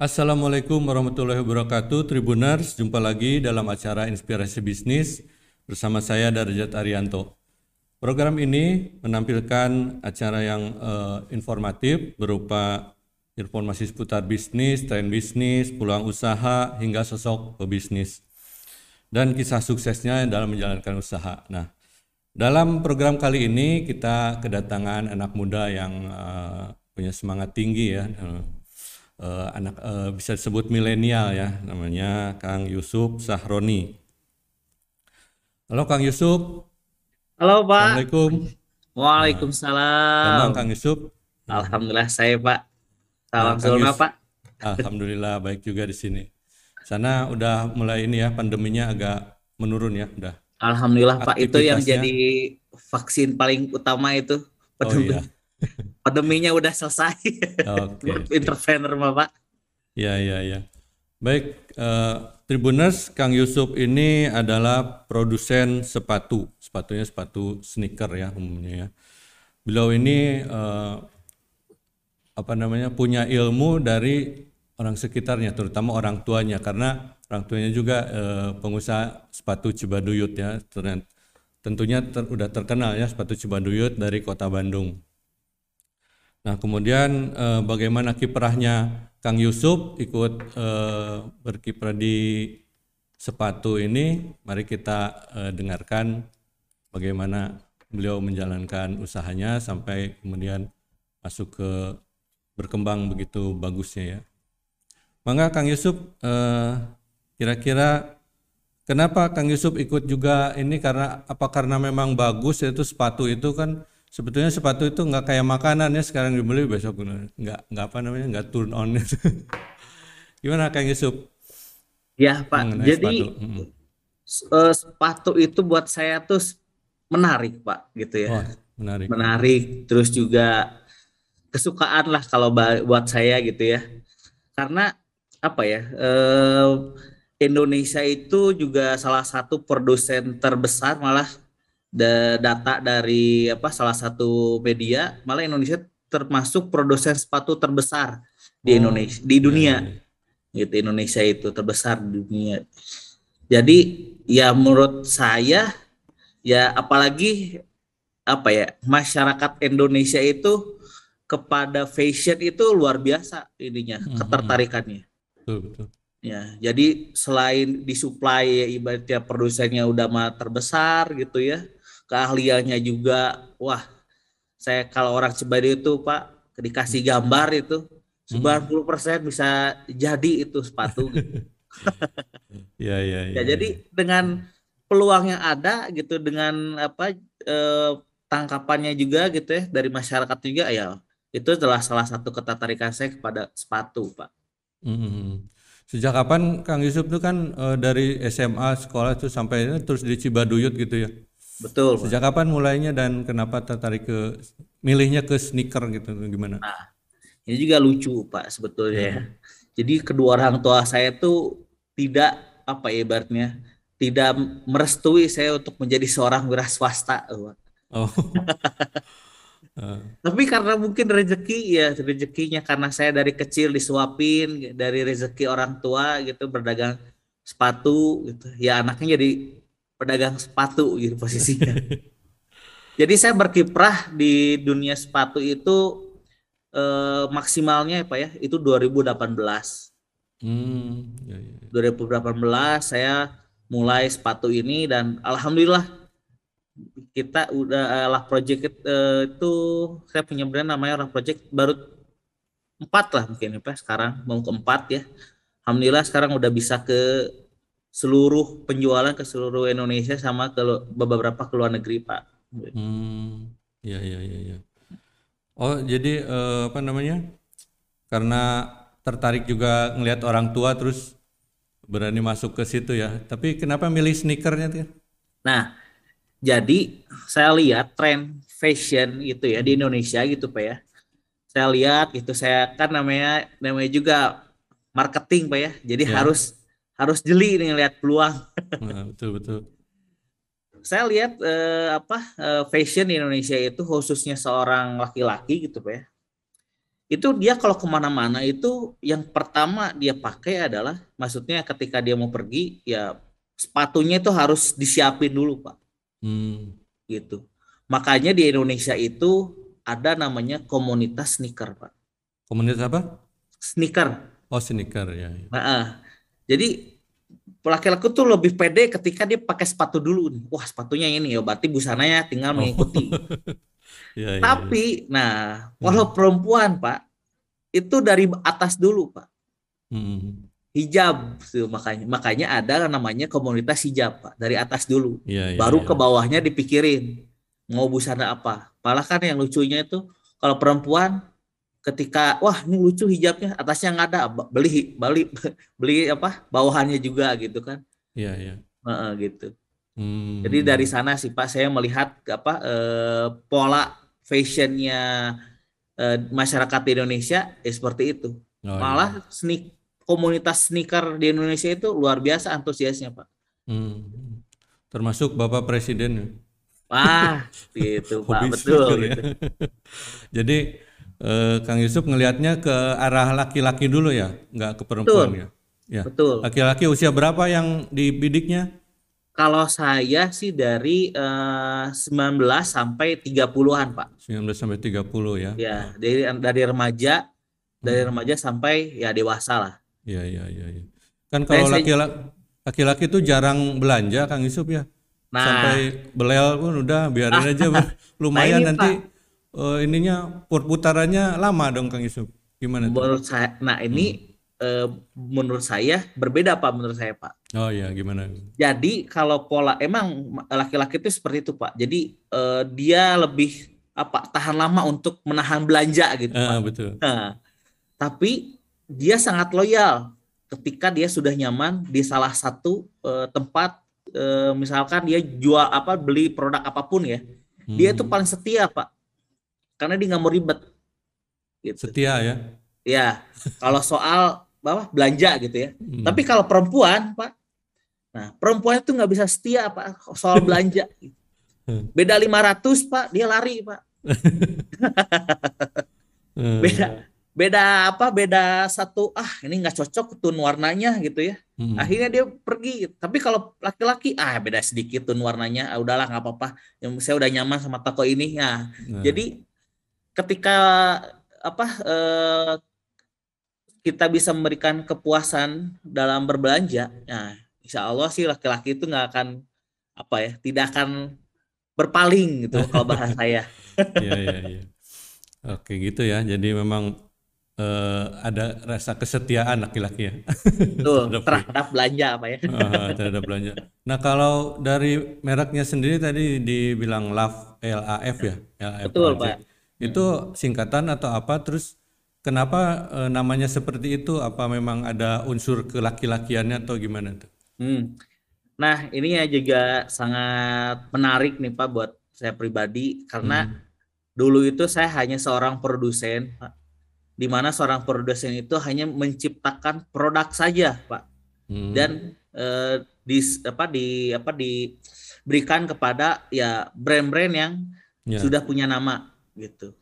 Assalamualaikum warahmatullahi wabarakatuh, Tribuners. Jumpa lagi dalam acara Inspirasi Bisnis bersama saya Darjat Arianto. Program ini menampilkan acara yang uh, informatif berupa informasi seputar bisnis, tren bisnis, peluang usaha, hingga sosok pebisnis. Dan kisah suksesnya dalam menjalankan usaha. Nah, dalam program kali ini kita kedatangan anak muda yang uh, punya semangat tinggi ya, anak uh, bisa disebut milenial ya namanya Kang Yusuf Sahroni. Halo Kang Yusuf. Halo Pak. Assalamualaikum. Waalaikumsalam. Nah, Kang Yusuf. Alhamdulillah saya Pak. Salam nah, Zulma Pak. Alhamdulillah baik juga di sini. Sana udah mulai ini ya pandeminya agak menurun ya udah. Alhamdulillah Pak itu yang jadi vaksin paling utama itu. Oh iya. Pandeminya udah selesai. Oke. Okay, Intervener mah Pak. Iya iya iya. Baik, uh, Tribuners, Kang Yusuf ini adalah produsen sepatu, sepatunya sepatu sneaker ya umumnya ya. Beliau ini uh, apa namanya punya ilmu dari orang sekitarnya, terutama orang tuanya, karena orang tuanya juga uh, pengusaha sepatu Cibaduyut ya. Tentunya ter, udah terkenal ya sepatu Cibaduyut dari kota Bandung. Nah, kemudian eh, bagaimana kiprahnya Kang Yusuf ikut eh, berkiprah di sepatu ini? Mari kita eh, dengarkan bagaimana beliau menjalankan usahanya sampai kemudian masuk ke berkembang begitu bagusnya ya. Mangga Kang Yusuf eh, kira-kira kenapa Kang Yusuf ikut juga ini karena apa karena memang bagus yaitu sepatu itu kan sebetulnya sepatu itu nggak kayak makanan ya sekarang dibeli besok nggak nggak apa namanya nggak turn on. Itu gimana kang Yusuf? Ya pak. Jadi sepatu. Hmm. Uh, sepatu itu buat saya tuh menarik pak gitu ya. Oh, menarik. Menarik terus juga kesukaan lah kalau buat saya gitu ya. Karena apa ya uh, Indonesia itu juga salah satu produsen terbesar malah data dari apa salah satu media malah Indonesia termasuk produsen sepatu terbesar di oh, Indonesia di iya, dunia iya. gitu Indonesia itu terbesar di dunia jadi ya menurut saya ya apalagi apa ya masyarakat Indonesia itu kepada fashion itu luar biasa ininya mm -hmm. ketertarikannya betul betul ya jadi selain disuplai ya ibaratnya produsennya udah mah terbesar gitu ya keahliannya juga wah saya kalau orang Cibadu itu Pak dikasih gambar itu 90% hmm. bisa jadi itu sepatu ya, ya, ya, ya, jadi dengan peluang yang ada gitu dengan apa eh, tangkapannya juga gitu ya dari masyarakat juga ya itu adalah salah satu ketertarikan saya kepada sepatu Pak. Hmm. Sejak kapan Kang Yusuf itu kan e, dari SMA sekolah itu sampai terus di Cibaduyut gitu ya? Betul. Sejak kapan mulainya dan kenapa tertarik ke milihnya ke sneaker gitu gimana? Nah, ini juga lucu Pak sebetulnya. Hmm. Jadi kedua orang tua saya tuh tidak apa ya ibaratnya tidak merestui saya untuk menjadi seorang wira swasta. Oh. uh. Tapi karena mungkin rezeki ya rezekinya karena saya dari kecil disuapin dari rezeki orang tua gitu berdagang sepatu gitu. Ya anaknya jadi pedagang sepatu gitu posisinya. Jadi saya berkiprah di dunia sepatu itu eh, maksimalnya apa ya? Itu 2018. Hmm, ya, ya. 2018 ya. saya mulai sepatu ini dan alhamdulillah kita udah eh, lah project eh, itu saya punya brand namanya lah project baru empat lah mungkin ya sekarang mau keempat ya. Alhamdulillah sekarang udah bisa ke seluruh penjualan ke seluruh Indonesia sama ke beberapa ke luar negeri pak. Hmm, ya ya ya ya. Oh jadi eh, apa namanya? Karena tertarik juga ngelihat orang tua terus berani masuk ke situ ya. Tapi kenapa milih sneakernya tuh? Nah, jadi saya lihat tren fashion gitu ya di Indonesia gitu pak ya. Saya lihat itu saya kan namanya namanya juga marketing pak ya. Jadi ya. harus harus jeli nih lihat peluang. Nah, betul betul. Saya lihat eh, apa eh, fashion di Indonesia itu khususnya seorang laki-laki gitu pak ya. itu dia kalau ke mana-mana itu yang pertama dia pakai adalah maksudnya ketika dia mau pergi ya sepatunya itu harus disiapin dulu pak Hmm. gitu makanya di Indonesia itu ada namanya komunitas sneaker pak Komunitas apa? sneaker Oh, sneaker ya. Nah, ah. Jadi laki-laki tuh lebih pede ketika dia pakai sepatu dulu nih. Wah, sepatunya ini ya berarti busananya tinggal mengikuti. Ya, ya, Tapi, nah, kalau perempuan, Pak, itu dari atas dulu, Pak. ya. Hmm. Hijab, tuh, makanya makanya ada namanya komunitas hijab, Pak, dari atas dulu. Ya, ya, Baru ya. ke bawahnya dipikirin mau busana apa. Malah kan yang lucunya itu kalau perempuan ketika wah ini lucu hijabnya atasnya nggak ada beli beli beli apa bawahannya juga gitu kan Iya, iya. Heeh, gitu Hmm. jadi dari sana sih pak saya melihat apa eh, pola fashionnya eh, masyarakat di Indonesia ya seperti itu Oh, iya. malah sneak komunitas sneaker di Indonesia itu luar biasa antusiasnya pak Hmm. Termasuk Bapak Presiden. wah gitu pak betul ya. gitu. Jadi eh, Kang Yusuf ngelihatnya ke arah laki-laki dulu ya, nggak ke perempuan ya. Ya. betul Laki-laki usia berapa yang dibidiknya? Kalau saya sih dari eh, 19 sampai 30-an, Pak. 19 sampai 30 ya. Ya, dari dari remaja dari remaja sampai ya dewasa lah. Iya, iya, iya, iya. Kan kalau laki-laki laki-laki itu jarang belanja Kang Yusuf ya. Nah, Sampai belel pun udah biarin aja lumayan ini, nanti eh, ininya putarannya lama dong Kang Yusuf. Gimana tuh? menurut saya nah ini eh, menurut saya berbeda Pak menurut saya, Pak. Oh iya, gimana? Jadi kalau pola emang laki-laki itu seperti itu, Pak. Jadi eh, dia lebih apa tahan lama untuk menahan belanja gitu, Pak. Ah, betul. Nah, tapi dia sangat loyal ketika dia sudah nyaman di salah satu eh, tempat eh, misalkan dia jual apa beli produk apa pun ya dia itu Hmm. paling setia pak karena dia nggak mau ribet. Gitu. Setia ya. ya kalau soal apa belanja gitu ya. Hmm. tapi kalau perempuan pak nah perempuan itu nggak bisa setia pak soal belanja. Hmm. beda 500 pak dia lari pak. Eh, beda beda apa beda satu ah ini nggak cocok tun warnanya gitu ya. Hmm. akhirnya dia pergi. Tapi kalau laki-laki ah beda sedikit tun warnanya ah, udahlah nggak apa-apa. Yang saya udah nyaman sama toko ini ya. Nah, jadi ketika apa eh, kita bisa memberikan kepuasan dalam berbelanja nah insya Allah sih laki-laki itu nggak akan apa ya tidak akan berpaling gitu kalau bahasa saya Iya, iya, iya. Oke, gitu ya. Jadi memang eh, ada rasa kesetiaan laki-laki ya. tuh Terhadap- terhadap belanja apa ya Ah, terhadap belanja. Nah, kalau dari mereknya sendiri tadi dibilang LAF, LAF ya, LAF Betul, Project. Itu singkatan atau apa? Terus kenapa eh, namanya seperti itu? Apa memang ada unsur kelaki-lakiannya atau gimana tuh? Hmm. Nah, ini ya juga sangat menarik nih Pak buat saya pribadi karena Hmm. dulu itu saya hanya seorang produsen, Pak. Di mana seorang produsen itu hanya menciptakan produk saja, Pak. Hmm. Dan eh, di apa di apa diberikan kepada ya brand-brand yang Ya. sudah punya nama gitu.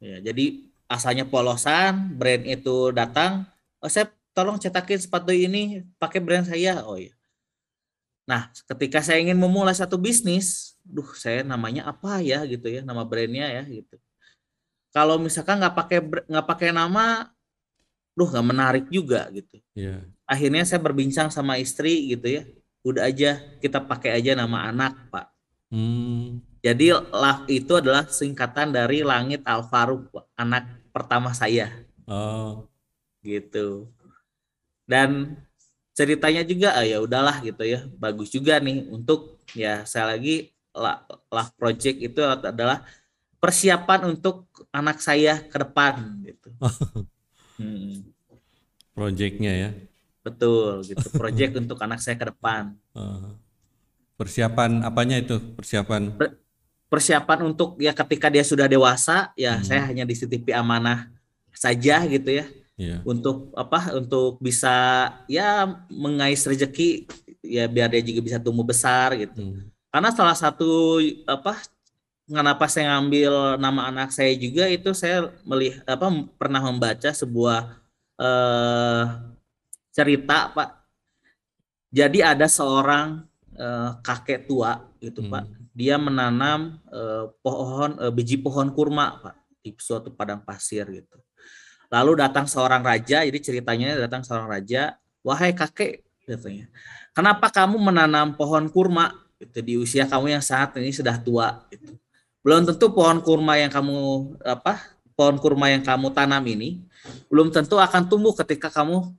Ya, jadi asalnya polosan, brand itu datang, oh, saya tolong cetakin sepatu ini pakai brand saya. Oh iya. Nah, ketika saya ingin memulai satu bisnis, duh saya namanya apa ya gitu ya, nama brandnya ya gitu. Kalau misalkan nggak pakai nggak pakai nama, duh nggak menarik juga gitu. Ya. Akhirnya saya berbincang sama istri gitu ya, udah aja kita pakai aja nama anak pak. Hmm. Jadi LAF itu adalah singkatan dari Langit Alfaruk, Pak, anak pertama saya Oh. gitu. Dan ceritanya juga ah, ya udahlah gitu ya. Bagus juga nih untuk ya saya lagi La- LAF project itu adalah persiapan untuk anak saya ke depan gitu. Hmm, Projectnya ya. betul gitu. Project untuk anak saya ke depan. Eh, persiapan apanya itu? Persiapan. Persiapan untuk ya ketika dia sudah dewasa ya Hmm. saya hanya dititipi amanah saja gitu ya. Ya. untuk apa untuk bisa ya mengais rezeki ya biar dia juga bisa tumbuh besar gitu Hmm. karena salah satu apa kenapa saya ngambil nama anak saya juga itu saya melihat apa pernah membaca sebuah eh, cerita Pak. Jadi ada seorang eh, kakek tua gitu Hmm. Pak. Dia menanam eh, pohon eh, biji pohon kurma Pak di suatu padang pasir gitu. Lalu datang seorang raja, jadi ceritanya datang seorang raja, wahai kakek katanya, kenapa kamu menanam pohon kurma itu di usia kamu yang saat ini sudah tua gitu. Belum tentu pohon kurma yang kamu apa pohon kurma yang kamu tanam ini belum tentu akan tumbuh ketika kamu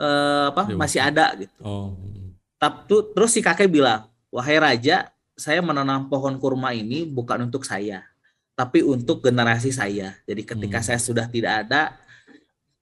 eh, apa Dewasa. masih ada gitu. Oh. hmm. Tapi terus si kakek bilang, wahai raja, saya menanam pohon kurma ini bukan untuk saya, tapi untuk generasi saya. Jadi ketika Hmm. saya sudah tidak ada,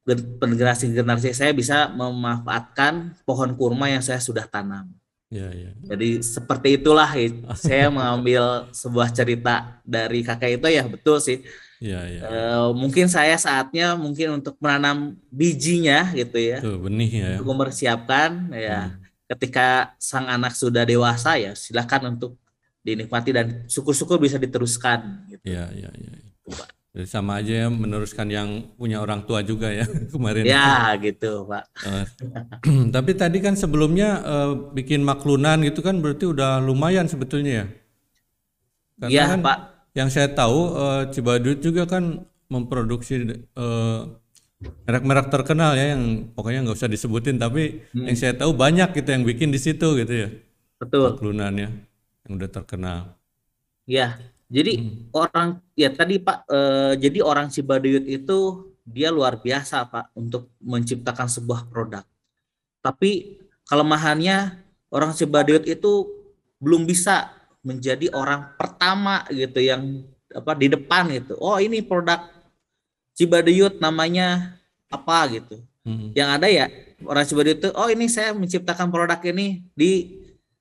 gen- generasi-generasi saya bisa memanfaatkan pohon kurma yang saya sudah tanam. Ya, ya. Jadi seperti itulah i- saya mengambil sebuah cerita dari kakek itu ya betul sih. Ya, ya. Eh, mungkin saya saatnya mungkin untuk menanam bijinya gitu ya, Tuh benihnya ya. untuk mempersiapkan ya. Hmm. Ketika sang anak sudah dewasa ya silakan untuk dinikmati dan syukur-syukur bisa diteruskan gitu. Ya, ya, ya. Pak. Jadi sama aja ya meneruskan yang punya orang tua juga ya kemarin. Ya gitu Pak. Eh, tapi tadi kan sebelumnya eh, bikin maklunan gitu kan berarti udah lumayan sebetulnya ya. Karena Iya kan Pak. yang saya tahu eh, Cibaduyut juga kan memproduksi eh, merek-merek terkenal ya yang pokoknya nggak usah disebutin tapi Hmm. yang saya tahu banyak gitu yang bikin di situ gitu ya Betul. maklunannya udah terkenal. Ya. Jadi Hmm. orang ya tadi Pak eh, jadi orang Cibaduyut itu dia luar biasa Pak untuk menciptakan sebuah produk. Tapi kelemahannya orang Cibaduyut itu belum bisa menjadi orang pertama gitu yang apa di depan gitu. Oh, ini produk Cibaduyut namanya apa gitu. Hmm. Yang ada ya orang Cibaduyut itu oh ini saya menciptakan produk ini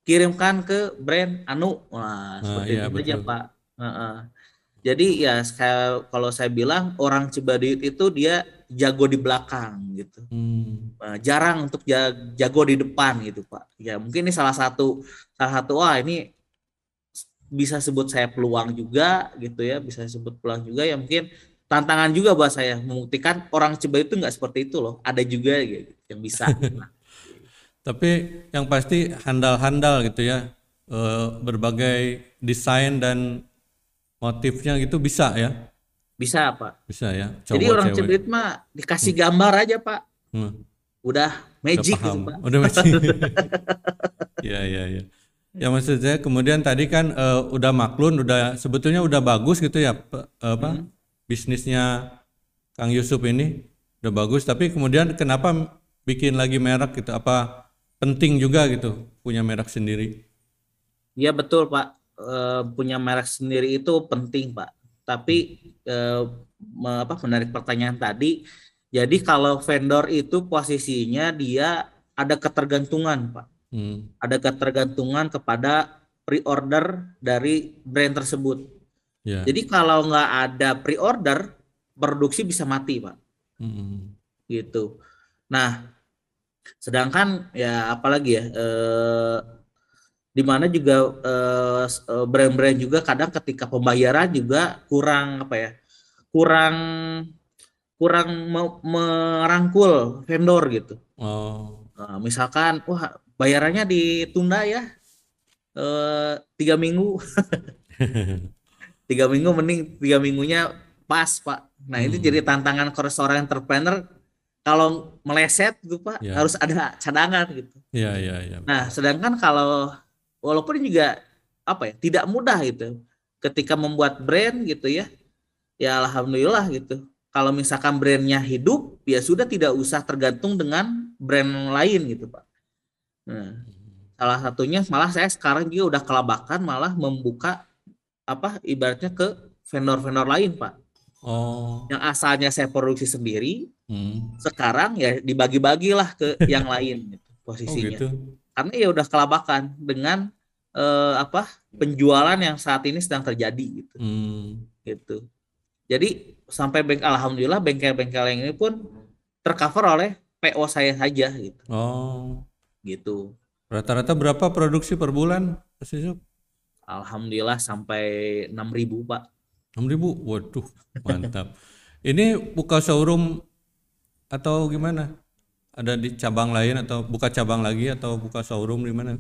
dikirimkan ke brand anu. Wah, Ah, seperti iya, itu aja, betul. Pak. Heeh. Jadi ya saya, kalau saya bilang orang Cibaduyut itu dia jago di belakang gitu. Hmm. Eh, jarang untuk ja- jago di depan gitu, Pak. Ya mungkin ini salah satu salah satu wah ini bisa sebut saya peluang juga gitu ya, bisa sebut peluang juga ya mungkin tantangan juga buat saya membuktikan orang Cibaduyut itu nggak seperti itu loh. Ada juga gitu, yang bisa. Tapi yang pasti handal-handal gitu ya eh, berbagai desain dan motifnya gitu bisa ya bisa, Pak. bisa ya Jadi cowok orang cewek Cibaduyut mah dikasih gambar aja, Pak. Hmm, Udah udah magic gitu, paham Pak. udah magic ya ya ya ya maksud saya kemudian tadi kan eh, udah maklun udah sebetulnya udah bagus gitu ya pe- apa Hmm. bisnisnya Kang Yusuf ini udah bagus tapi kemudian kenapa bikin lagi merek gitu apa penting juga gitu punya merek sendiri. Iya betul Pak, Eh, punya merek sendiri itu penting Pak. Tapi eh, me- apa menarik pertanyaan tadi, jadi kalau vendor itu posisinya dia ada ketergantungan Pak, Hmm, ada ketergantungan kepada pre-order dari brand tersebut. ya. Jadi kalau nggak ada pre-order, produksi bisa mati Pak, Hmm, gitu. Nah, sedangkan ya apalagi ya. Eh, di mana juga eh, eh, brand-brand juga kadang ketika pembayaran juga kurang apa ya kurang kurang me- merangkul vendor gitu oh Nah, misalkan wah bayarannya ditunda ya eh, tiga minggu tiga minggu mending tiga minggunya pas pak nah itu Hmm. jadi tantangan ke seorang entrepreneur kalau meleset gitu pak Ya. harus ada cadangan gitu ya ya ya Nah, sedangkan kalau walaupun juga apa ya, tidak mudah gitu. Ketika membuat brand gitu ya. Ya alhamdulillah gitu. Kalau misalkan brandnya hidup, ya sudah tidak usah tergantung dengan brand lain gitu, Pak. Nah, salah satunya malah saya sekarang juga udah kelabakan malah membuka apa ibaratnya ke vendor-vendor lain, Pak. Oh Yang asalnya saya produksi sendiri, hmm. sekarang ya dibagi-bagilah ke yang lain gitu, oh posisinya gitu karena ya udah kelabakan dengan eh, apa penjualan yang saat ini sedang terjadi gitu hmm. gitu jadi sampai bengkel alhamdulillah bengkel-bengkel yang ini pun tercover oleh PO saya saja gitu oh gitu rata-rata berapa produksi per bulan Mas Yusuf? Alhamdulillah sampai 6000 Pak. 6000. Waduh, mantap. Ini buka showroom atau gimana? Ada di cabang lain atau buka cabang lagi atau buka showroom di mana?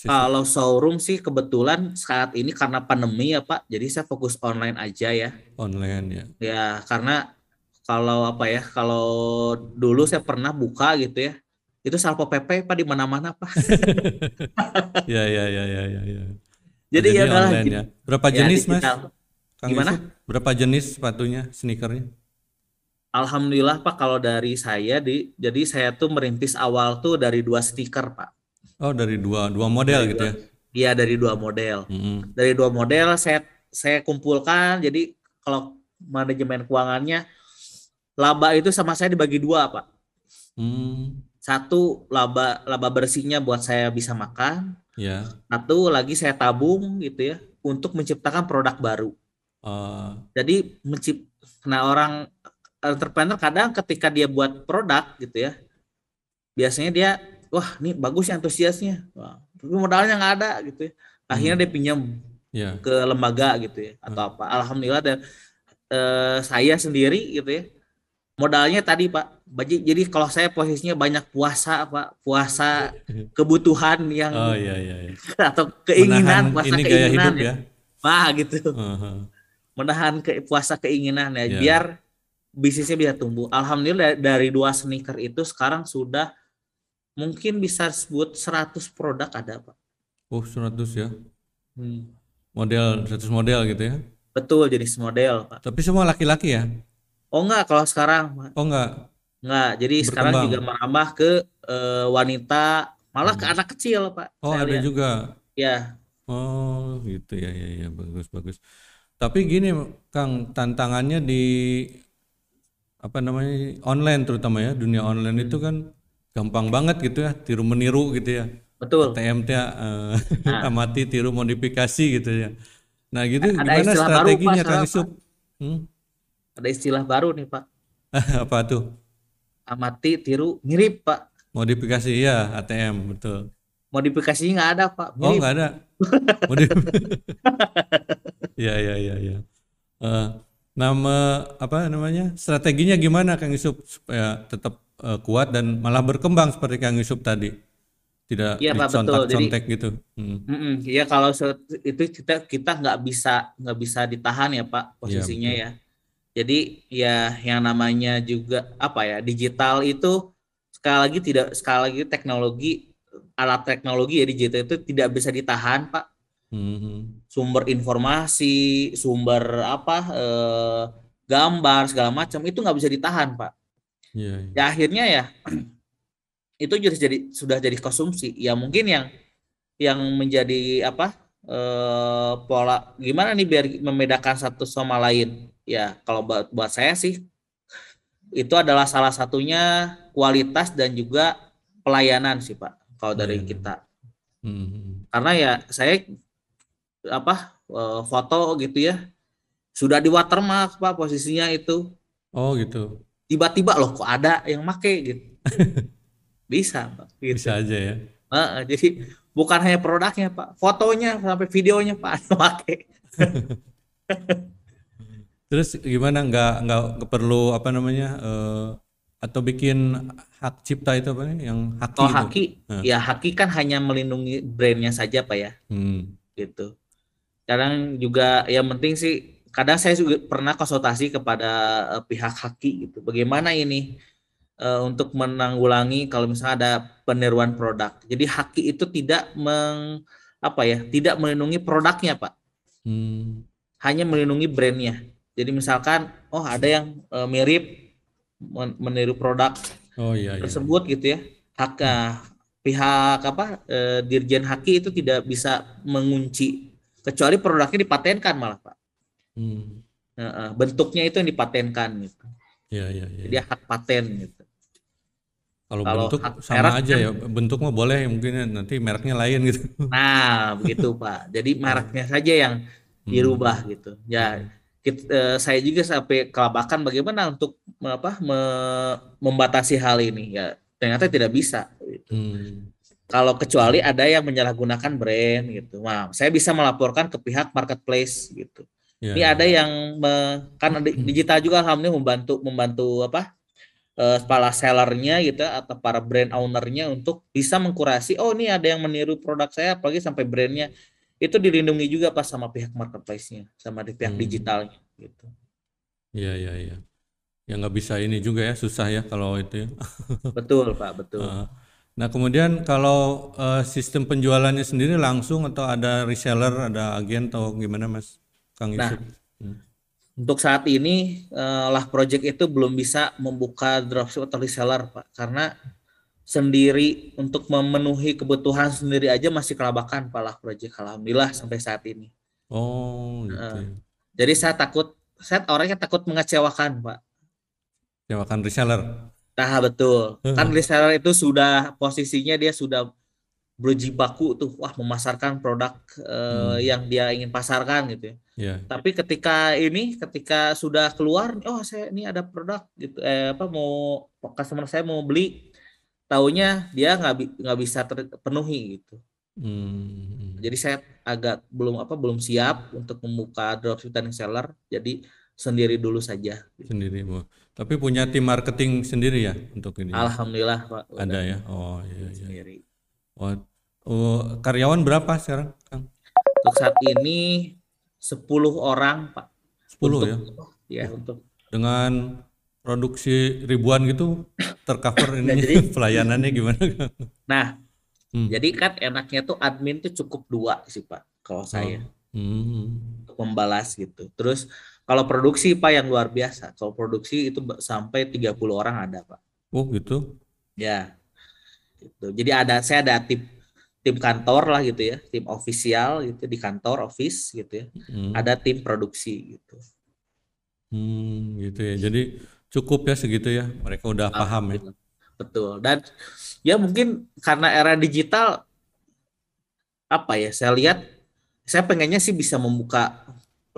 Kalau showroom sih kebetulan saat ini karena pandemi ya Pak, jadi saya fokus online aja ya. Online ya. Ya, karena kalau apa ya, kalau dulu saya pernah buka gitu ya, itu salpo PP Pak di mana-mana Pak. ya ya ya ya ya. ya. Jadi, ya adalah ya. Berapa ya, jenis Mas? Kang Gimana? Yusuf, berapa jenis sepatunya, sneakernya? Alhamdulillah Pak kalau dari saya di jadi saya tuh merintis awal tuh dari dua stiker Pak. Oh, dari dua dua model Dari gitu dua- ya. Iya dari dua model. Mm-mm. Dari dua model saya saya kumpulkan jadi kalau manajemen keuangannya laba itu sama saya dibagi dua Pak. Hmm, Satu laba laba bersihnya buat saya bisa makan, ya. satu lagi saya tabung gitu ya untuk menciptakan produk baru. Eh, Jadi mencip nah orang entrepreneur kadang ketika dia buat produk gitu ya, biasanya dia wah ini bagus ya antusiasnya, wah, tapi modalnya nggak ada gitu ya. Akhirnya dia pinjam ya. ke lembaga gitu ya atau apa. Alhamdulillah dan eh, saya sendiri gitu ya modalnya tadi Pak. Baji- Jadi kalau saya posisinya banyak puasa Pak, puasa kebutuhan yang Oh iya iya. iya. atau keinginan, Menahan puasa ini gaya keinginan hidup ya. ya. Wah gitu. Heeh. Menahan ke puasa keinginan ya Ya. biar bisnisnya bisa tumbuh. Alhamdulillah da- dari dua sneaker itu sekarang sudah mungkin bisa sebut 100 produk ada Pak. Oh, 100 ya. Hmm. Model 100 model gitu ya. Betul jenis model Pak. Tapi semua laki-laki ya? Oh enggak kalau sekarang Pak. Oh enggak. Enggak, jadi sekarang Berkembang. juga merambah ke eh, wanita, malah ke Hmm. anak kecil, Pak. Oh, ada lihat. juga. Ya, Oh, gitu ya ya ya bagus bagus. Tapi gini, Kang, tantangannya di apa namanya? online terutama ya, dunia online itu kan gampang banget gitu ya, tiru meniru gitu ya. betul. TMT eh, Nah. amati tiru modifikasi gitu ya. Nah, gitu Ada gimana istilah baru, Pak, strateginya Kang Yusuf? Hmm? Ada istilah baru nih, Pak. Apa tuh? Amati, tiru, mirip, Pak. Modifikasi ya, ATM, betul. Modifikasinya nggak ada, Pak. Oh, Mirip. nggak ada. Modif. Ya, ya, ya, ya. Eh, nama apa namanya? Strateginya gimana Kang Yusuf supaya tetap eh, kuat dan malah berkembang seperti Kang Yusuf tadi. Tidak Iya, Pak, betul. dicontak-contek gitu. Hmm. Mm-mm. Iya kalau itu kita kita nggak bisa nggak bisa ditahan ya Pak posisinya betul. ya. Jadi ya yang namanya juga apa ya digital itu sekali lagi tidak sekali lagi teknologi alat teknologi ya digital itu tidak bisa ditahan Pak. Hmm. Sumber informasi, sumber apa eh, gambar segala macam itu nggak bisa ditahan Pak. Iya, iya. Ya akhirnya ya itu jadi jadi sudah jadi konsumsi. Ya mungkin yang yang menjadi apa eh, pola gimana nih biar membedakan satu sama lain ya kalau buat, buat saya sih itu adalah salah satunya kualitas dan juga pelayanan sih pak kalau dari Pelayanan. kita Hmm. karena ya saya apa eh, foto gitu ya sudah di watermark pak posisinya itu Oh, gitu. tiba-tiba loh kok ada yang make gitu bisa pak gitu. Bisa aja ya. Heeh, jadi bukan hanya produknya pak fotonya sampai videonya pak ada make Terus gimana nggak nggak perlu apa namanya eh, atau bikin hak cipta itu apa nih yang haki itu? haki, Nah. ya haki kan hanya melindungi brandnya saja pak ya, Hmm. gitu. Kadang juga yang penting sih, kadang saya juga pernah konsultasi kepada eh, pihak haki gitu. Bagaimana ini eh, untuk menanggulangi kalau misalnya ada peniruan produk. Jadi haki itu tidak meng apa ya, tidak melindungi produknya pak, Hmm. hanya melindungi brandnya. Jadi misalkan, oh ada yang eh, mirip men- meniru produk Oh iya iya. tersebut gitu ya hak ah, pihak apa eh, dirjen haki itu tidak bisa mengunci kecuali produknya dipatenkan malah pak Hmm. Bentuknya itu yang dipatenkan gitu Iya iya iya. jadi hak paten gitu Kalau Kalau bentuk sama aja kan- ya, bentuk mah boleh mungkin ya, nanti mereknya lain gitu. nah begitu pak jadi mereknya saja yang Hmm. dirubah gitu ya kit- eh, saya juga sampai kelabakan bagaimana untuk apa me- membatasi hal ini ya ternyata tidak bisa gitu. Hmm. Kalau kecuali ada yang menyalahgunakan brand gitu. Nah, saya bisa melaporkan ke pihak marketplace gitu. Ya, Ini ya. ada yang me- kan di- digital juga alhamdulillah membantu membantu apa? eh, para sellernya gitu atau para brand ownernya untuk bisa mengkurasi oh ini ada yang meniru produk saya apalagi sampai brandnya itu dilindungi juga pas sama pihak marketplace-nya sama di pihak Hmm. digitalnya gitu. Iya, iya, iya. Ya nggak bisa ini juga ya, susah ya kalau itu ya. Betul, Pak, betul. Heeh. Nah, kemudian kalau eh, sistem penjualannya sendiri langsung atau ada reseller, ada agen atau gimana Mas Kang Nah, Yusuf? Hmm. Untuk saat ini eh, lah project itu belum bisa membuka dropship atau reseller, Pak, karena sendiri untuk memenuhi kebutuhan sendiri aja masih kelabakan Pak lah project alhamdulillah sampai saat ini. Oh, gitu ya. Jadi saya takut saya orangnya takut mengecewakan, Pak. Sewakan reseller. Nah, betul. Kan reseller itu sudah posisinya dia sudah berjibaku tuh, wah memasarkan produk eh, Hmm. yang dia ingin pasarkan gitu ya. Ya. Tapi ketika ini, ketika sudah keluar, oh saya ini ada produk gitu, eh, apa mau customer saya mau beli, taunya dia nggak nggak bisa terpenuhi gitu. Hmm. Jadi saya agak belum apa belum siap untuk membuka dropship dan seller, jadi sendiri dulu saja. Sendiri. Wah. Tapi punya tim marketing sendiri ya untuk ini. Alhamdulillah Pak. udah Ada ya. Oh, iya iya. Sendiri. Oh, oh, karyawan berapa sekarang, Kang? Untuk saat ini 10 orang Pak. 10 Untuk- ya. Ya untuk Dengan produksi ribuan gitu tercover Nah, ini jadi- pelayanannya gimana? Nah, Hmm. jadi kan enaknya tuh admin tuh cukup dua sih Pak kalau saya. Hmm. untuk membalas gitu. Terus kalau produksi Pak yang luar biasa. Kalau produksi itu sampai 30 orang ada Pak. Oh, gitu. Ya. Gitu. Jadi ada saya ada tim tim kantor lah gitu ya, tim ofisial gitu di kantor office gitu ya. Hmm. Ada tim produksi gitu. Hmm, gitu ya. Jadi cukup ya segitu ya. Mereka udah paham ya. Alhamdulillah. Betul. Dan ya mungkin karena era digital apa ya? Saya lihat saya pengennya sih bisa membuka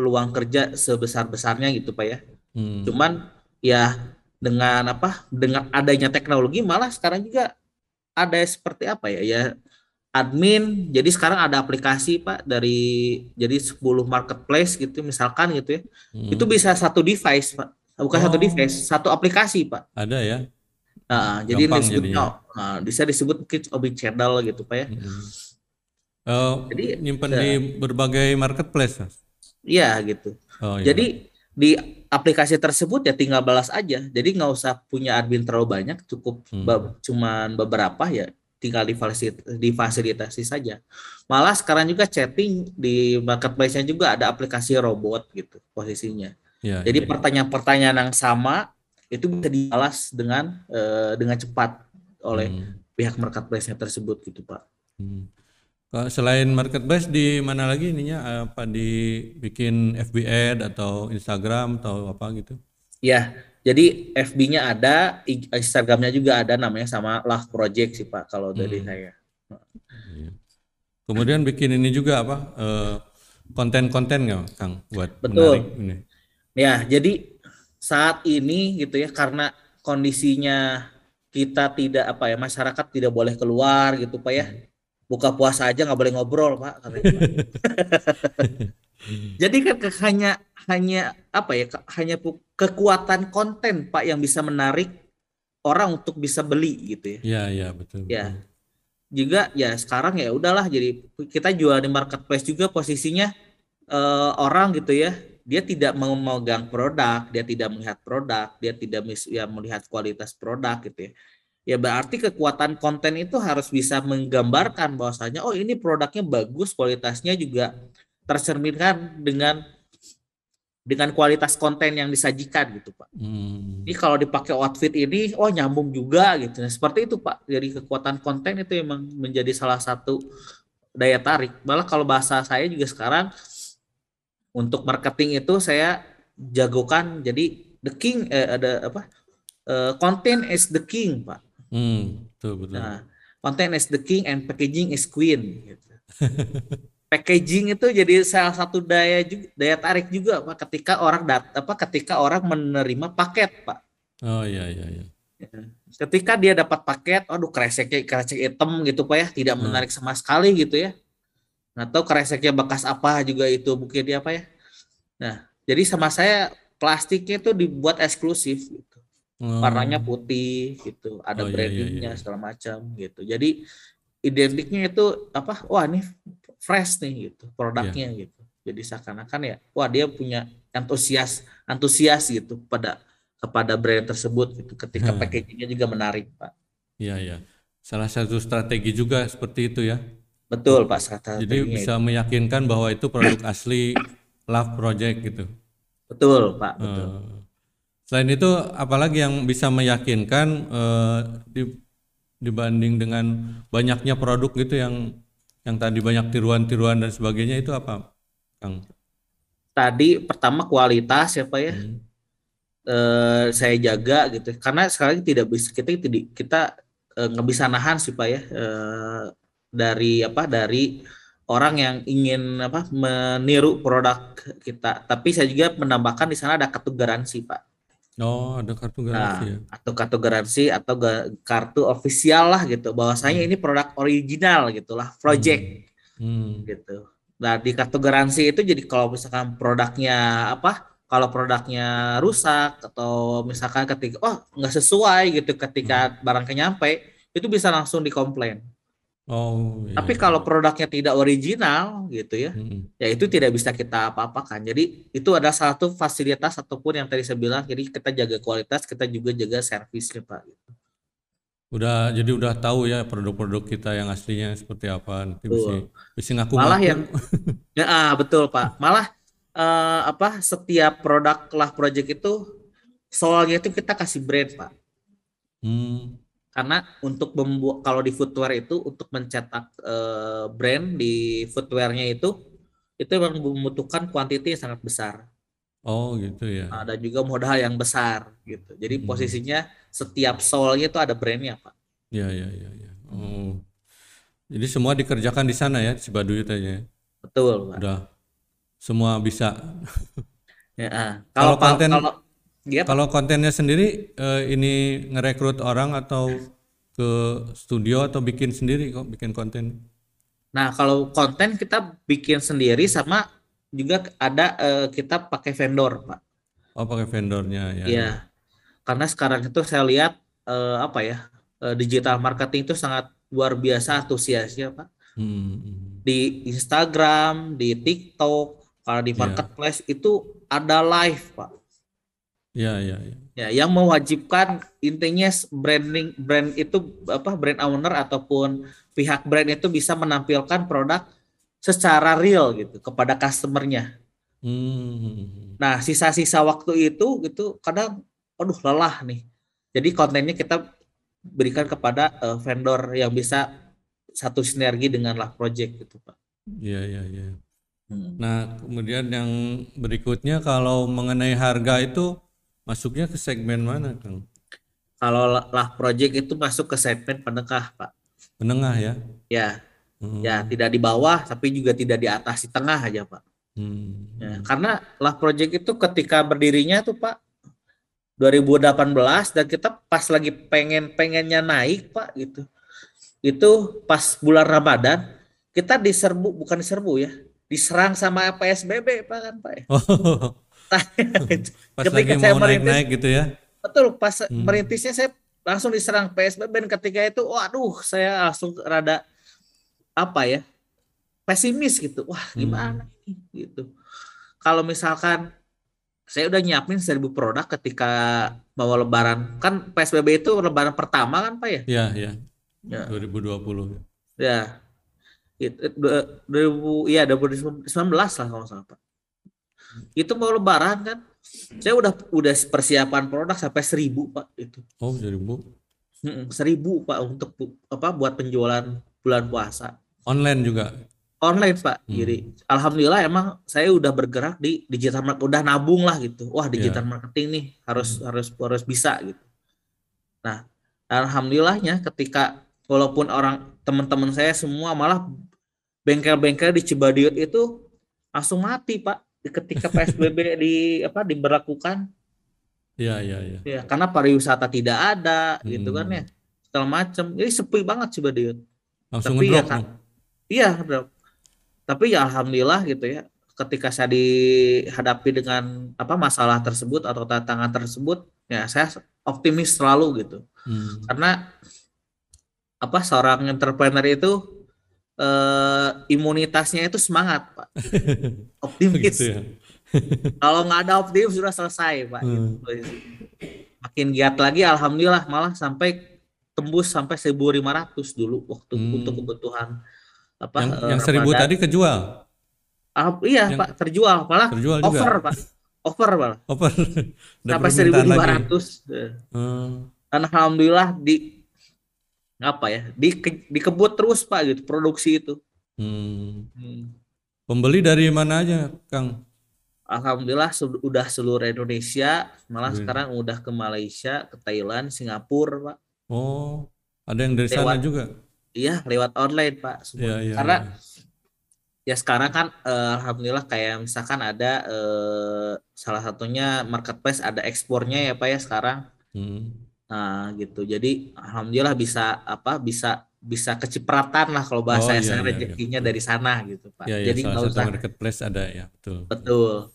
peluang kerja sebesar-besarnya gitu Pak ya. Hmm. Cuman ya dengan apa? Dengan adanya teknologi malah sekarang juga ada seperti apa ya? Ya admin. Jadi sekarang ada aplikasi Pak dari jadi 10 marketplace gitu misalkan gitu ya. Hmm. Itu bisa satu device Pak. Bukan satu Oh. device, satu aplikasi Pak. Ada ya. Nah, jadi Gampang disebutnya nah, bisa disebut mungkin Obi Channel gitu Pak ya. Hmm. Eh, Jadi, nyimpen bisa. di berbagai marketplace. Iya gitu. Oh, iya. Jadi di aplikasi tersebut ya tinggal balas aja. Jadi nggak usah punya admin terlalu banyak, cukup Hmm. be- cuman beberapa ya tinggal difasilitasi, difasilitasi saja. Malah sekarang juga chatting di marketplace-nya juga ada aplikasi robot gitu posisinya. Ya, Jadi ya. pertanyaan-pertanyaan yang sama itu bisa dibalas dengan eh, dengan cepat oleh Hmm. pihak marketplace-nya tersebut gitu, Pak. Hmm. Selain marketplace di mana lagi ininya apa dibikin FB ad atau Instagram atau apa gitu? Ya, jadi FB-nya ada, Instagram-nya juga ada namanya sama Love Project sih Pak kalau dari Hmm. saya. Iya. Kemudian bikin ini juga apa eh, konten-konten nggak Kang buat Betul. menarik ini? Ya, jadi saat ini gitu ya karena kondisinya kita tidak apa ya masyarakat tidak boleh keluar gitu Pak ya. Buka puasa aja nggak boleh ngobrol Pak katanya, Pak. Jadi kan ke- hanya hanya apa ya ke- hanya kekuatan konten Pak yang bisa menarik orang untuk bisa beli gitu ya. Iya iya betul. Ya. juga ya sekarang ya udahlah jadi kita jual di marketplace juga posisinya eh, orang gitu ya dia tidak mau memegang produk dia tidak melihat produk dia tidak mis- ya melihat kualitas produk gitu ya ya berarti kekuatan konten itu harus bisa menggambarkan bahwasanya oh ini produknya bagus kualitasnya juga tercerminkan dengan dengan kualitas konten yang disajikan gitu pak Hmm. ini kalau dipakai outfit ini, oh nyambung juga gitu. Nah, seperti itu Pak. Jadi kekuatan konten itu emang menjadi salah satu daya tarik. Malah kalau bahasa saya juga sekarang untuk marketing itu saya jagokan jadi the king eh, ada apa? Eh, content is the king, Pak. Hmm, betul betul. Nah, content is the king and packaging is queen gitu. packaging itu jadi salah satu daya juga, daya tarik juga Pak ketika orang dat apa ketika orang menerima paket, Pak. Oh iya iya iya. ketika dia dapat paket, aduh kreseknya kresek hitam gitu pak ya, tidak Hmm. menarik sama sekali gitu ya. Nggak tahu kreseknya bekas apa juga itu mungkin dia apa ya. Nah, jadi sama saya plastiknya itu dibuat eksklusif Oh. Warnanya putih gitu, ada Oh, iya, iya, brandingnya iya. segala macam gitu. Jadi identiknya itu apa? Wah ini fresh nih gitu produknya Iya. gitu. Jadi seakan-akan ya, wah dia punya antusias antusias gitu pada kepada brand tersebut gitu. Ketika Hmm. packagingnya juga menarik pak. Iya, iya. Salah satu strategi juga seperti itu ya. Betul pak Jadi strateginya bisa itu. meyakinkan bahwa itu produk asli Love Project gitu. Betul pak. Betul. Eh, selain itu, apalagi yang bisa meyakinkan eh, di- dibanding dengan banyaknya produk gitu yang yang tadi banyak tiruan-tiruan dan sebagainya itu apa, Kang? Tadi pertama kualitas ya pak ya. Hmm. eh, saya jaga gitu karena sekarang tidak bisa kita tidak kita eh, nggak bisa nahan sih pak ya eh, dari apa dari orang yang ingin apa meniru produk kita tapi saya juga menambahkan di sana ada kartu garansi pak Oh, ada kartu nah garansi ya. atau kartu garansi atau ga- kartu ofisial lah gitu bahwasanya ini produk original gitulah project Hmm. gitu. Nah di kartu garansi itu jadi kalau misalkan produknya apa, kalau produknya rusak atau misalkan ketika oh nggak sesuai gitu ketika barangnya nyampe itu bisa langsung dikomplain. Oh, iya. Tapi kalau produknya tidak original gitu ya, Hmm. ya itu tidak bisa kita apa-apakan. Jadi itu ada satu fasilitas ataupun yang tadi saya bilang, jadi kita jaga kualitas, kita juga jaga servisnya pak. Udah jadi udah tahu ya produk-produk kita yang aslinya seperti apa nanti bisa bisa ngaku Malah yang ya ah, betul Pak. Malah eh, apa setiap produk lah project itu soalnya itu kita kasih brand Pak. Hmm. Karena untuk membuat kalau di footwear itu untuk mencetak eh, brand di footwearnya itu itu memang membutuhkan kuantiti yang sangat besar. Oh, gitu ya. Nah, dan juga modal yang besar gitu. Jadi Hmm. posisinya setiap soalnya itu ada brandnya Pak. Ya, ya, ya, ya. Oh. Jadi semua dikerjakan di sana ya, si Baduyut aja. ya? Betul Pak. Udah semua bisa. Ya, ah. Kalau Kalau konten- kalau Pak. Kalau kontennya sendiri eh, ini ngerekrut orang atau ke studio atau bikin sendiri kok bikin konten? Nah, kalau konten kita bikin sendiri sama juga ada eh, kita pakai vendor, Pak. Oh, pakai vendornya ya. Iya. Karena sekarang itu saya lihat eh, apa ya? eh, digital marketing itu sangat luar biasa antusiasnya, Pak. Hmm. Di Instagram, di TikTok, kalau di Iya. marketplace itu ada live, Pak. Ya, ya, ya. Ya, yang mewajibkan intinya branding brand itu apa brand owner ataupun pihak brand itu bisa menampilkan produk secara real gitu kepada customernya. Hmm. Nah, sisa-sisa waktu itu gitu kadang aduh lelah nih. Jadi kontennya kita berikan kepada eh, vendor yang bisa satu sinergi dengan lah project gitu, Pak. Ya, ya, ya. Hmm. Nah, kemudian yang berikutnya kalau mengenai harga itu masuknya ke segmen mana, Kang? Kalau lah project itu masuk ke segmen penengah, Pak. Menengah ya? Ya, Hmm. ya tidak di bawah tapi juga tidak di atas, di tengah aja, Pak. Hmm. Ya, karena lah project itu ketika berdirinya tuh Pak 2018 dan kita pas lagi pengen pengennya naik Pak gitu. Itu pas bulan Ramadan kita diserbu bukan diserbu ya, diserang sama PSBB Pak kan Pak. ya. Oh, pas Ketika lagi saya mau merintis- naik-naik gitu ya? Betul, pas Hmm. merintisnya saya langsung diserang PSBB dan ketika itu waduh saya langsung rada apa ya? pesimis gitu. Wah, gimana ini gitu. Kalau misalkan saya udah nyiapin 1000 produk ketika mau lebaran. Kan PSBB itu lebaran pertama kan, Pak ya? Ya, ya. Ya. 2020. Ya. Itu dua- 2000 iya 2019 lah kalau salah, Pak. Itu mau lebaran kan. Saya udah udah persiapan produk sampai 1000, Pak, itu. Oh, 2000. Mm-mm, 1000, Pak, untuk apa buat penjualan bulan puasa. Online juga. online pak Hmm. jadi alhamdulillah emang saya udah bergerak di digital marketing udah nabung lah gitu wah digital marketing nih harus harus harus bisa gitu nah alhamdulillahnya ketika walaupun orang teman-teman saya semua malah bengkel-bengkel di Cibadiut itu langsung mati pak ketika PSBB di apa diberlakukan Iya, iya, iya. Ya, karena pariwisata tidak ada gitu kan Hmm. ya. Segala macam. Jadi sepi banget sih Badiut. Langsung Tapi ya kan, iya drop. Tapi ya alhamdulillah gitu ya. Ketika saya dihadapi dengan apa masalah tersebut atau tantangan tersebut, ya saya optimis selalu gitu. Hmm. Karena apa seorang entrepreneur itu eh, imunitasnya itu semangat, Pak. Optimis. Gitu ya. Kalau nggak ada optimis sudah selesai, Pak. Hmm. Gitu. Makin giat lagi, alhamdulillah malah sampai tembus sampai 1.500 dulu waktu Hmm. untuk kebutuhan apa Yang eh, yang seribu tadi kejual. Ah, iya Yang- Pak terjual malah Terjual juga. over Pak over malah Over. Sampai permintaan lagi. 1.500 Eh, Hmm. dan alhamdulillah di apa ya di dikebut terus Pak gitu produksi itu Hmm. Hmm. Pembeli dari mana aja, Kang? Alhamdulillah sudah seluruh Indonesia malah Wih. sekarang udah ke Malaysia ke Thailand Singapura Pak Oh, ada yang dari sana Lewat. juga. iya lewat online Pak semua. Iya, iya. karena iya. ya sekarang kan eh, alhamdulillah kayak misalkan ada eh, salah satunya marketplace ada ekspornya ya Pak ya sekarang Hmm. Nah, gitu. Jadi alhamdulillah bisa apa bisa bisa kecipratan lah kalau bahasa Oh, iya, saya iya, iya. rezekinya dari sana gitu, Pak. Ya, ya, Jadi nggak usah marketplace ada ya, betul. betul.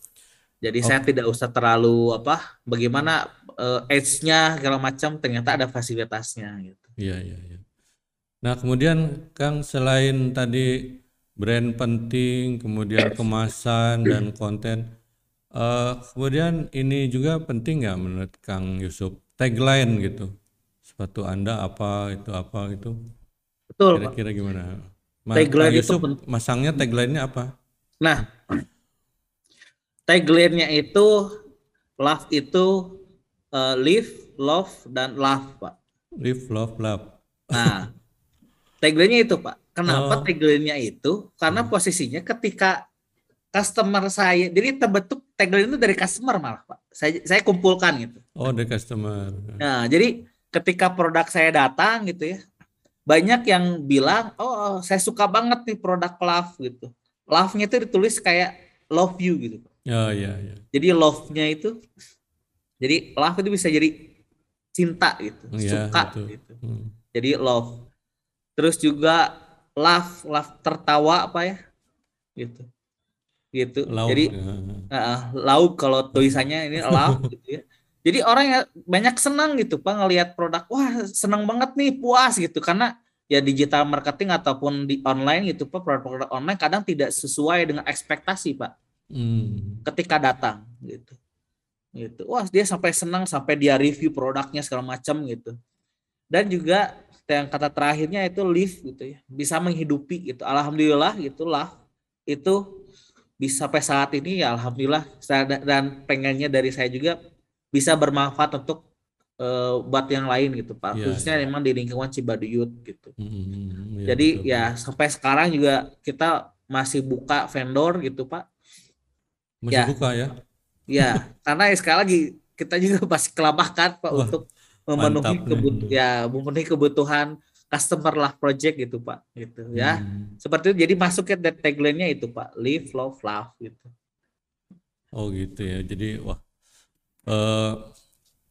Jadi saya tidak usah terlalu apa bagaimana eh, edge-nya segala macam ternyata ada fasilitasnya gitu. Iya, iya, iya. Nah, kemudian Kang selain tadi brand penting, kemudian kemasan dan konten, eh, kemudian ini juga penting nggak menurut Kang Yusuf? Tagline gitu. Sepatu Anda apa itu apa itu? Betul. Kira-kira gimana? Ma- Tagline itu Yusuf penting. masangnya tagline-nya apa? Nah, tagline-nya itu love itu eh, live, love dan love, Pak. Live, love, love. Nah, tagline-nya itu, Pak. Kenapa Oh. tagline-nya itu? Karena posisinya ketika customer saya, jadi terbentuk tagline itu dari customer malah, Pak. Saya saya kumpulkan gitu. Oh, the customer. Nah, jadi ketika produk saya datang gitu ya, banyak yang bilang, "Oh, saya suka banget nih produk Love gitu." Love-nya itu ditulis kayak love you gitu. Ya, ya, ya. Jadi love-nya itu jadi love itu bisa jadi cinta gitu, Iya, suka betul. gitu. Hmm. Jadi love. Terus juga laugh, laugh tertawa apa ya? Gitu. Gitu. Lauk, Jadi ya. uh, lauk kalau tulisannya ini laugh gitu ya. Jadi orang ya banyak senang gitu Pak ngelihat produk, wah senang banget nih, puas gitu karena ya digital marketing ataupun di online gitu Pak, produk-produk online kadang tidak sesuai dengan ekspektasi Pak Hmm. ketika datang gitu. Gitu. Wah, dia sampai senang sampai dia review produknya segala macam gitu. Dan juga yang kata terakhirnya itu live gitu ya, bisa menghidupi gitu. Alhamdulillah gitulah itu bisa sampai saat ini ya alhamdulillah saya da- dan pengennya dari saya juga bisa bermanfaat untuk eh, buat yang lain gitu Pak. Iya, Khususnya memang di lingkungan Cibaduyut gitu. Hmm, ya, Jadi betul. ya sampai sekarang juga kita masih buka vendor gitu Pak. masih ya. buka ya. Ya, karena sekali lagi kita juga masih kelabakan Pak Wah, untuk memenuhi mantap nih. kebut ya memenuhi kebutuhan customer lah project gitu Pak gitu ya. Hmm. Seperti itu jadi masuk ke tagline-nya itu Pak, live love love gitu. Oh gitu ya. Jadi wah eh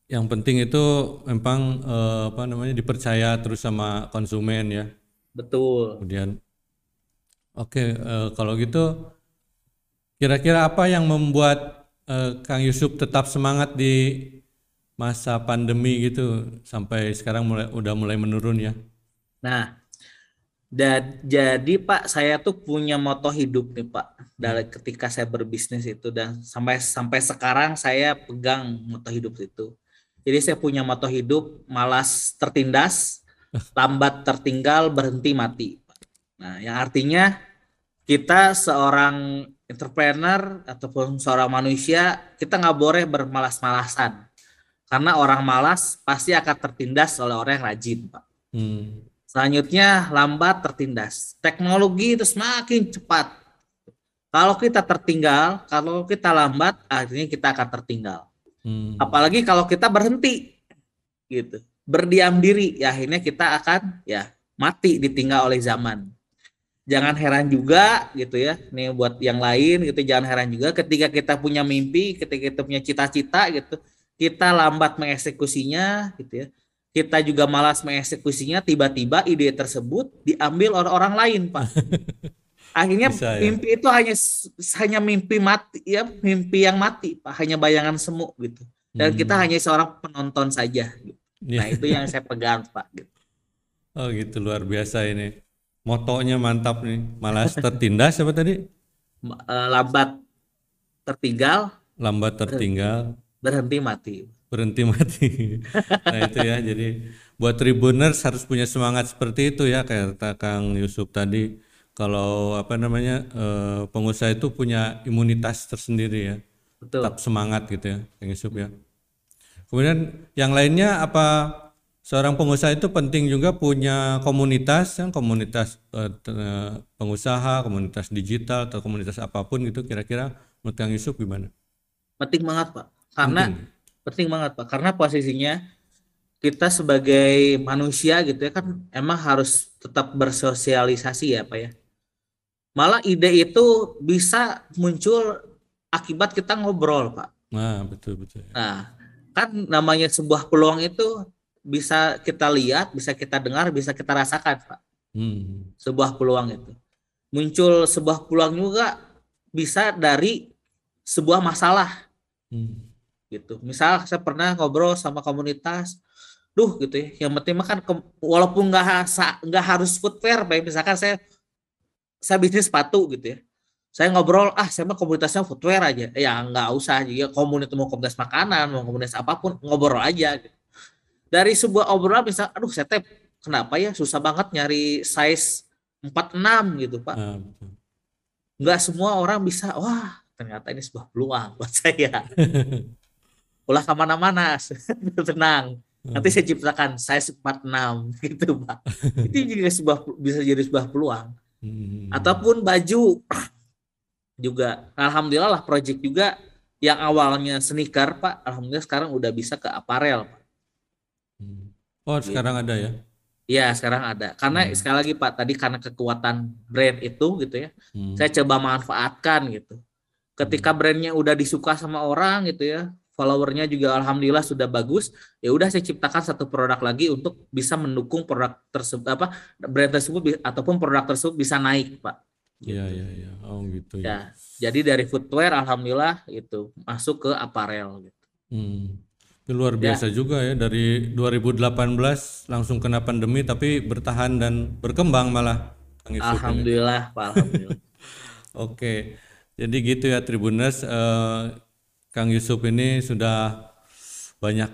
yang penting itu memang eh, apa namanya dipercaya terus sama konsumen ya. Betul. Kemudian oke eh, kalau gitu kira-kira apa yang membuat eh, Kang Yusuf tetap semangat di masa pandemi gitu sampai sekarang mulai udah mulai menurun ya. Nah, dan jadi Pak saya tuh punya moto hidup nih Pak dari ketika saya berbisnis itu dan sampai sampai sekarang saya pegang moto hidup itu. Jadi saya punya moto hidup malas tertindas, lambat tertinggal, berhenti mati. Nah, yang artinya kita seorang entrepreneur ataupun seorang manusia kita nggak boleh bermalas-malasan karena orang malas pasti akan tertindas oleh orang yang rajin, Pak. Hmm. Selanjutnya lambat tertindas. Teknologi itu semakin cepat. Kalau kita tertinggal, kalau kita lambat, akhirnya kita akan tertinggal. Hmm. Apalagi kalau kita berhenti, gitu, berdiam diri, ya akhirnya kita akan ya mati ditinggal oleh zaman. Jangan heran juga, gitu ya. Nih buat yang lain, gitu, jangan heran juga ketika kita punya mimpi, ketika kita punya cita-cita, gitu, kita lambat mengeksekusinya gitu ya kita juga malas mengeksekusinya tiba-tiba ide tersebut diambil oleh orang lain pak. Akhirnya Bisa, ya? mimpi itu hanya hanya mimpi mati ya mimpi yang mati pak. Hanya bayangan semu gitu. Dan hmm. kita hanya seorang penonton saja gitu. nah itu yang saya pegang pak gitu. oh gitu. Luar biasa ini. Motonya mantap nih. Malas tertindas apa tadi? Uh, lambat tertinggal. Lambat tertinggal. Berhenti mati berhenti mati. Nah itu ya. Jadi buat tribuners harus punya semangat seperti itu ya kayak kata Kang Yusuf tadi. Kalau apa namanya eh, pengusaha itu punya imunitas tersendiri ya. Betul. tetap semangat gitu ya Kang Yusuf ya. Kemudian yang lainnya apa seorang pengusaha itu penting juga punya komunitas yang komunitas eh, pengusaha komunitas digital atau komunitas apa pun gitu kira-kira menurut Kang Yusuf gimana? Penting banget pak. Karena penting, penting banget pak. Karena posisinya kita sebagai manusia gitu ya kan emang harus tetap bersosialisasi ya pak ya. Malah ide itu bisa muncul akibat kita ngobrol pak. Nah betul betul nah kan namanya sebuah peluang itu bisa kita lihat bisa kita dengar bisa kita rasakan pak. Hmm. sebuah peluang itu. Muncul sebuah peluang juga bisa dari sebuah masalah. Hmm. Gitu. Misal saya pernah ngobrol sama komunitas, duh gitu ya. Yang penting mah kan walaupun nggak nggak harus footwear, baik misalkan saya saya bisnis sepatu gitu ya. Saya ngobrol, ah saya mah komunitasnya footwear aja. Ya nggak usah juga komunitas mau komunitas makanan, mau komunitas apa pun, ngobrol aja. Gitu. Dari sebuah obrolan bisa, aduh saya teh kenapa ya susah banget nyari size 46 gitu Pak. Nah, Nggak semua orang bisa, wah ternyata ini sebuah peluang buat saya. Ulah ke mana-mana, tenang. Nanti saya ciptakan saya 46 gitu pak. Itu juga sebuah bisa jadi sebuah peluang. Hmm. Ataupun baju juga. Alhamdulillah lah project juga yang awalnya sneaker pak, alhamdulillah sekarang udah bisa ke aparel. Pak. Hmm. Oh sekarang ada ya? Iya sekarang ada. Karena hmm. sekali lagi pak, tadi karena kekuatan brand itu gitu ya, hmm. saya coba manfaatkan gitu ketika brandnya udah disuka sama orang gitu ya followernya juga alhamdulillah sudah bagus ya udah saya ciptakan satu produk lagi untuk bisa mendukung produk tersebut apa brand tersebut ataupun produk tersebut bisa naik pak Iya gitu. iya iya oh gitu ya. ya jadi dari footwear alhamdulillah itu masuk ke aparel gitu hmm. Itu luar ya. biasa ya. juga ya dari 2018 langsung kena pandemi tapi bertahan dan berkembang malah alhamdulillah pak alhamdulillah oke jadi gitu ya Tribuners, eh, Kang Yusuf ini sudah banyak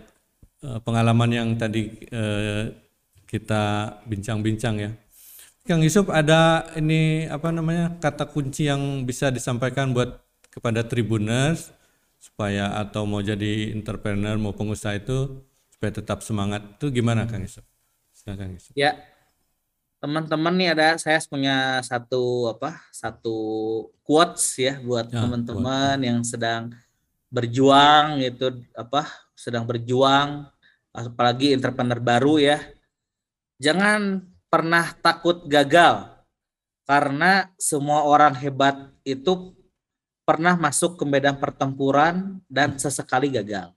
eh, pengalaman yang tadi eh, kita bincang-bincang ya. Kang Yusuf ada ini apa namanya kata kunci yang bisa disampaikan buat kepada Tribuners supaya atau mau jadi entrepreneur mau pengusaha itu supaya tetap semangat itu gimana Kang Yusuf? Silakan Kang Yusuf. Ya, teman-teman nih ada saya punya satu apa satu quotes ya buat ya, teman-teman yang sedang berjuang itu apa sedang berjuang apalagi entrepreneur baru ya jangan pernah takut gagal karena semua orang hebat itu pernah masuk ke medan pertempuran dan sesekali gagal.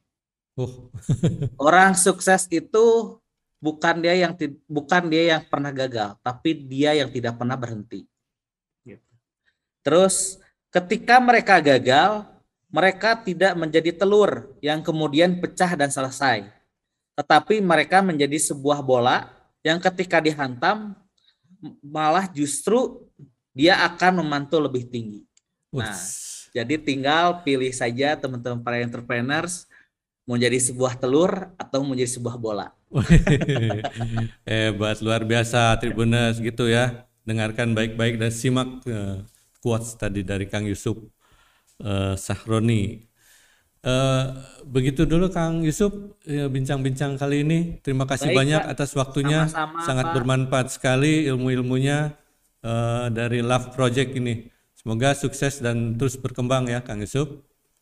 Uh. orang sukses itu bukan dia yang bukan dia yang pernah gagal, tapi dia yang tidak pernah berhenti. Gitu. Terus ketika mereka gagal, mereka tidak menjadi telur yang kemudian pecah dan selesai, tetapi mereka menjadi sebuah bola yang ketika dihantam malah justru dia akan memantul lebih tinggi. Nah, jadi tinggal pilih saja teman-teman para entrepreneurs mau jadi sebuah telur atau mau jadi sebuah bola. Hebat, luar biasa Tribuners gitu ya. Dengarkan baik-baik dan simak uh, quotes tadi dari Kang Yusuf uh, Sahroni. Uh, begitu dulu Kang Yusuf bincang-bincang kali ini. Terima kasih Baik, banyak Pak. atas waktunya. Sama-sama, Sangat Pak. bermanfaat sekali ilmu-ilmunya uh, dari Love Project ini. Semoga sukses dan terus berkembang ya Kang Yusuf.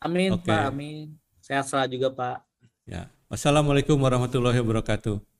Amin okay. Pak, amin. Sehat selalu juga Pak. Ya. Wassalamualaikum warahmatullahi wabarakatuh.